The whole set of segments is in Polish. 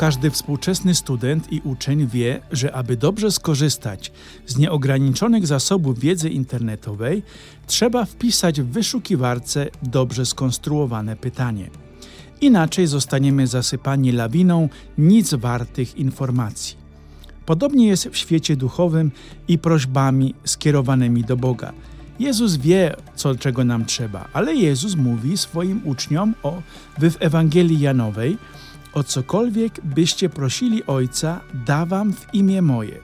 Każdy współczesny student i uczeń wie, że aby dobrze skorzystać z nieograniczonych zasobów wiedzy internetowej, trzeba wpisać w wyszukiwarce dobrze skonstruowane pytanie. Inaczej zostaniemy zasypani lawiną nic wartych informacji. Podobnie jest w świecie duchowym i prośbami skierowanymi do Boga. Jezus wie, co czego nam trzeba, ale Jezus mówi swoim uczniom o, w Ewangelii Janowej, o cokolwiek byście prosili Ojca, da wam w imię moje.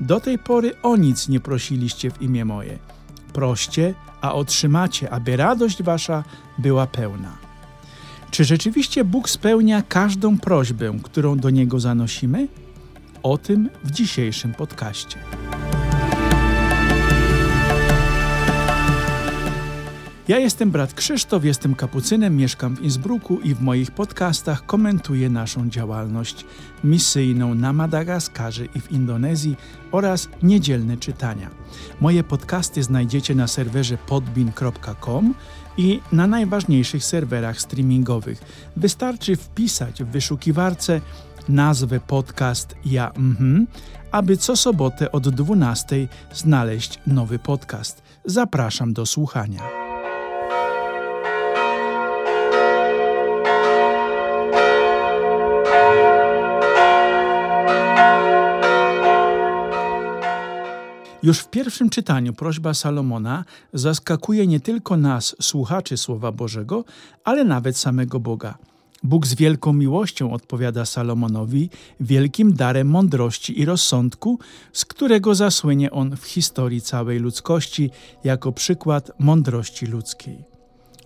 Do tej pory o nic nie prosiliście w imię moje. Proście, a otrzymacie, aby radość wasza była pełna. Czy rzeczywiście Bóg spełnia każdą prośbę, którą do Niego zanosimy? O tym w dzisiejszym podcaście. Ja jestem brat Krzysztof, jestem kapucynem, mieszkam w Innsbrucku i w moich podcastach komentuję naszą działalność misyjną na Madagaskarze i w Indonezji oraz niedzielne czytania. Moje podcasty znajdziecie na serwerze podbin.com i na najważniejszych serwerach streamingowych. Wystarczy wpisać w wyszukiwarce nazwę podcast Ja mhm, aby co sobotę od 12 znaleźć nowy podcast. Zapraszam do słuchania. Już w pierwszym czytaniu prośba Salomona zaskakuje nie tylko nas, słuchaczy Słowa Bożego, ale nawet samego Boga. Bóg z wielką miłością odpowiada Salomonowi wielkim darem mądrości i rozsądku, z którego zasłynie on w historii całej ludzkości jako przykład mądrości ludzkiej.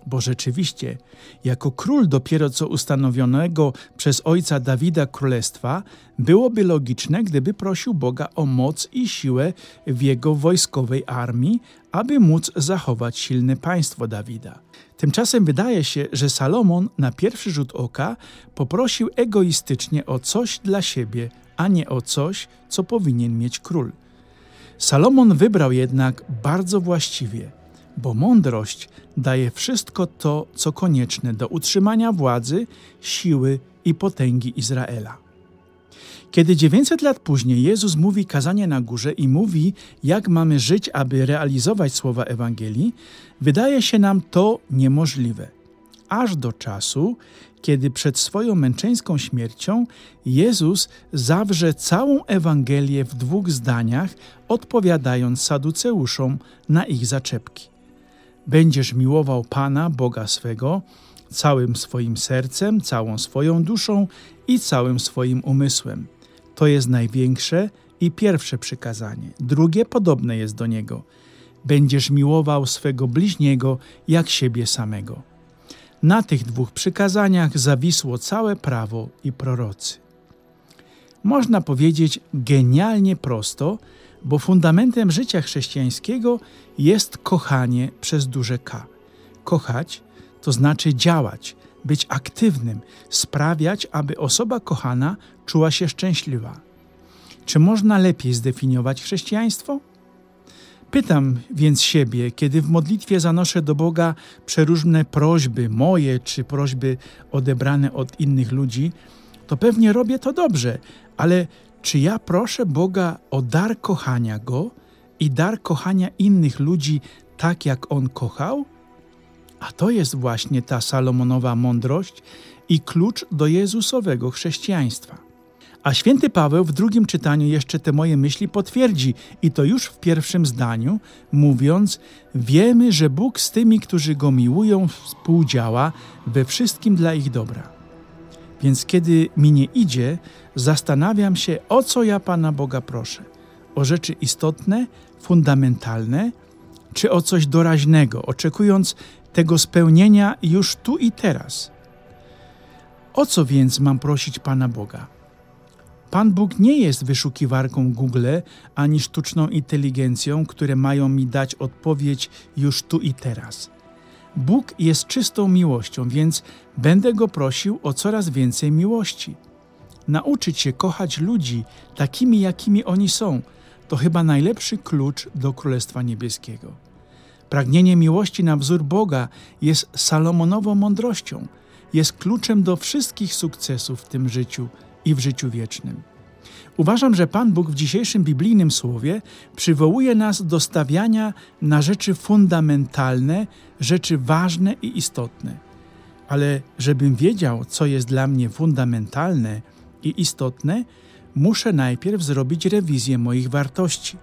Bo rzeczywiście, jako król dopiero co ustanowionego przez ojca Dawida królestwa, byłoby logiczne, gdyby prosił Boga o moc i siłę w jego wojskowej armii, aby móc zachować silne państwo Dawida. Tymczasem wydaje się, że Salomon na pierwszy rzut oka poprosił egoistycznie o coś dla siebie, a nie o coś, co powinien mieć król. Salomon wybrał jednak bardzo właściwie – bo mądrość daje wszystko to, co konieczne do utrzymania władzy, siły i potęgi Izraela. Kiedy 900 lat później Jezus mówi kazanie na górze i mówi, jak mamy żyć, aby realizować słowa Ewangelii, wydaje się nam to niemożliwe. Aż do czasu, kiedy przed swoją męczeńską śmiercią Jezus zawrze całą Ewangelię w dwóch zdaniach, odpowiadając Saduceuszom na ich zaczepki. Będziesz miłował Pana, Boga swego, całym swoim sercem, całą swoją duszą i całym swoim umysłem. To jest największe i pierwsze przykazanie. Drugie podobne jest do niego. Będziesz miłował swego bliźniego jak siebie samego. Na tych dwóch przykazaniach zawisło całe prawo i prorocy. Można powiedzieć genialnie prosto, bo fundamentem życia chrześcijańskiego jest kochanie przez duże K. Kochać to znaczy działać, być aktywnym, sprawiać, aby osoba kochana czuła się szczęśliwa. Czy można lepiej zdefiniować chrześcijaństwo? Pytam więc siebie, kiedy w modlitwie zanoszę do Boga przeróżne prośby, moje czy prośby odebrane od innych ludzi, to pewnie robię to dobrze, ale czy ja proszę Boga o dar kochania Go i dar kochania innych ludzi tak, jak On kochał? A to jest właśnie ta Salomonowa mądrość i klucz do Jezusowego chrześcijaństwa. A święty Paweł w drugim czytaniu jeszcze te moje myśli potwierdzi i to już w pierwszym zdaniu, mówiąc: Wiemy, że Bóg z tymi, którzy go miłują, współdziała we wszystkim dla ich dobra. Więc kiedy mi nie idzie, zastanawiam się, o co ja Pana Boga proszę. O rzeczy istotne, fundamentalne, czy o coś doraźnego, oczekując tego spełnienia już tu i teraz. O co więc mam prosić Pana Boga? Pan Bóg nie jest wyszukiwarką Google ani sztuczną inteligencją, które mają mi dać odpowiedź już tu i teraz. Bóg jest czystą miłością, więc będę go prosił o coraz więcej miłości. Nauczyć się kochać ludzi takimi, jakimi oni są, to chyba najlepszy klucz do Królestwa Niebieskiego. Pragnienie miłości na wzór Boga jest Salomonową mądrością, jest kluczem do wszystkich sukcesów w tym życiu i w życiu wiecznym. Uważam, że Pan Bóg w dzisiejszym biblijnym słowie przywołuje nas do stawiania na rzeczy fundamentalne, rzeczy ważne i istotne. Ale żebym wiedział, co jest dla mnie fundamentalne i istotne, muszę najpierw zrobić rewizję moich wartości.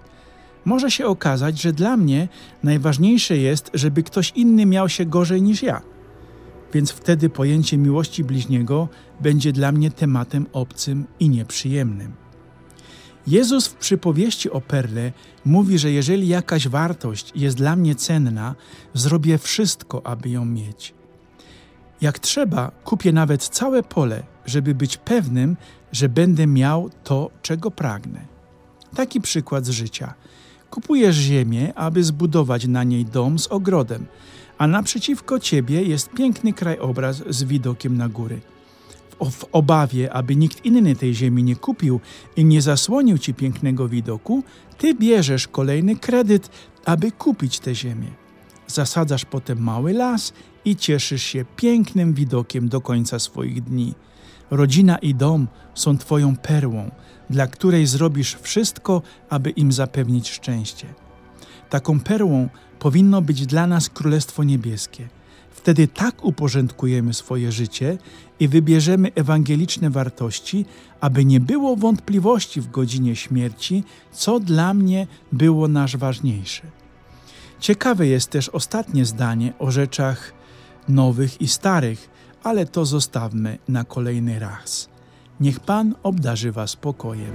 Może się okazać, że dla mnie najważniejsze jest, żeby ktoś inny miał się gorzej niż ja. Więc wtedy pojęcie miłości bliźniego będzie dla mnie tematem obcym i nieprzyjemnym. Jezus w przypowieści o perle mówi, że jeżeli jakaś wartość jest dla mnie cenna, zrobię wszystko, aby ją mieć. Jak trzeba, kupię nawet całe pole, żeby być pewnym, że będę miał to, czego pragnę. Taki przykład z życia. Kupujesz ziemię, aby zbudować na niej dom z ogrodem, a naprzeciwko ciebie jest piękny krajobraz z widokiem na góry w obawie, aby nikt inny tej ziemi nie kupił i nie zasłonił ci pięknego widoku, ty bierzesz kolejny kredyt, aby kupić tę ziemię. Zasadzasz potem mały las i cieszysz się pięknym widokiem do końca swoich dni. Rodzina i dom są Twoją perłą, dla której zrobisz wszystko, aby im zapewnić szczęście. Taką perłą powinno być dla nas Królestwo Niebieskie – Wtedy tak uporządkujemy swoje życie i wybierzemy ewangeliczne wartości, aby nie było wątpliwości w godzinie śmierci, co dla mnie było nasz ważniejsze. Ciekawe jest też ostatnie zdanie o rzeczach nowych i starych, ale to zostawmy na kolejny raz. Niech Pan obdarzy Was pokojem.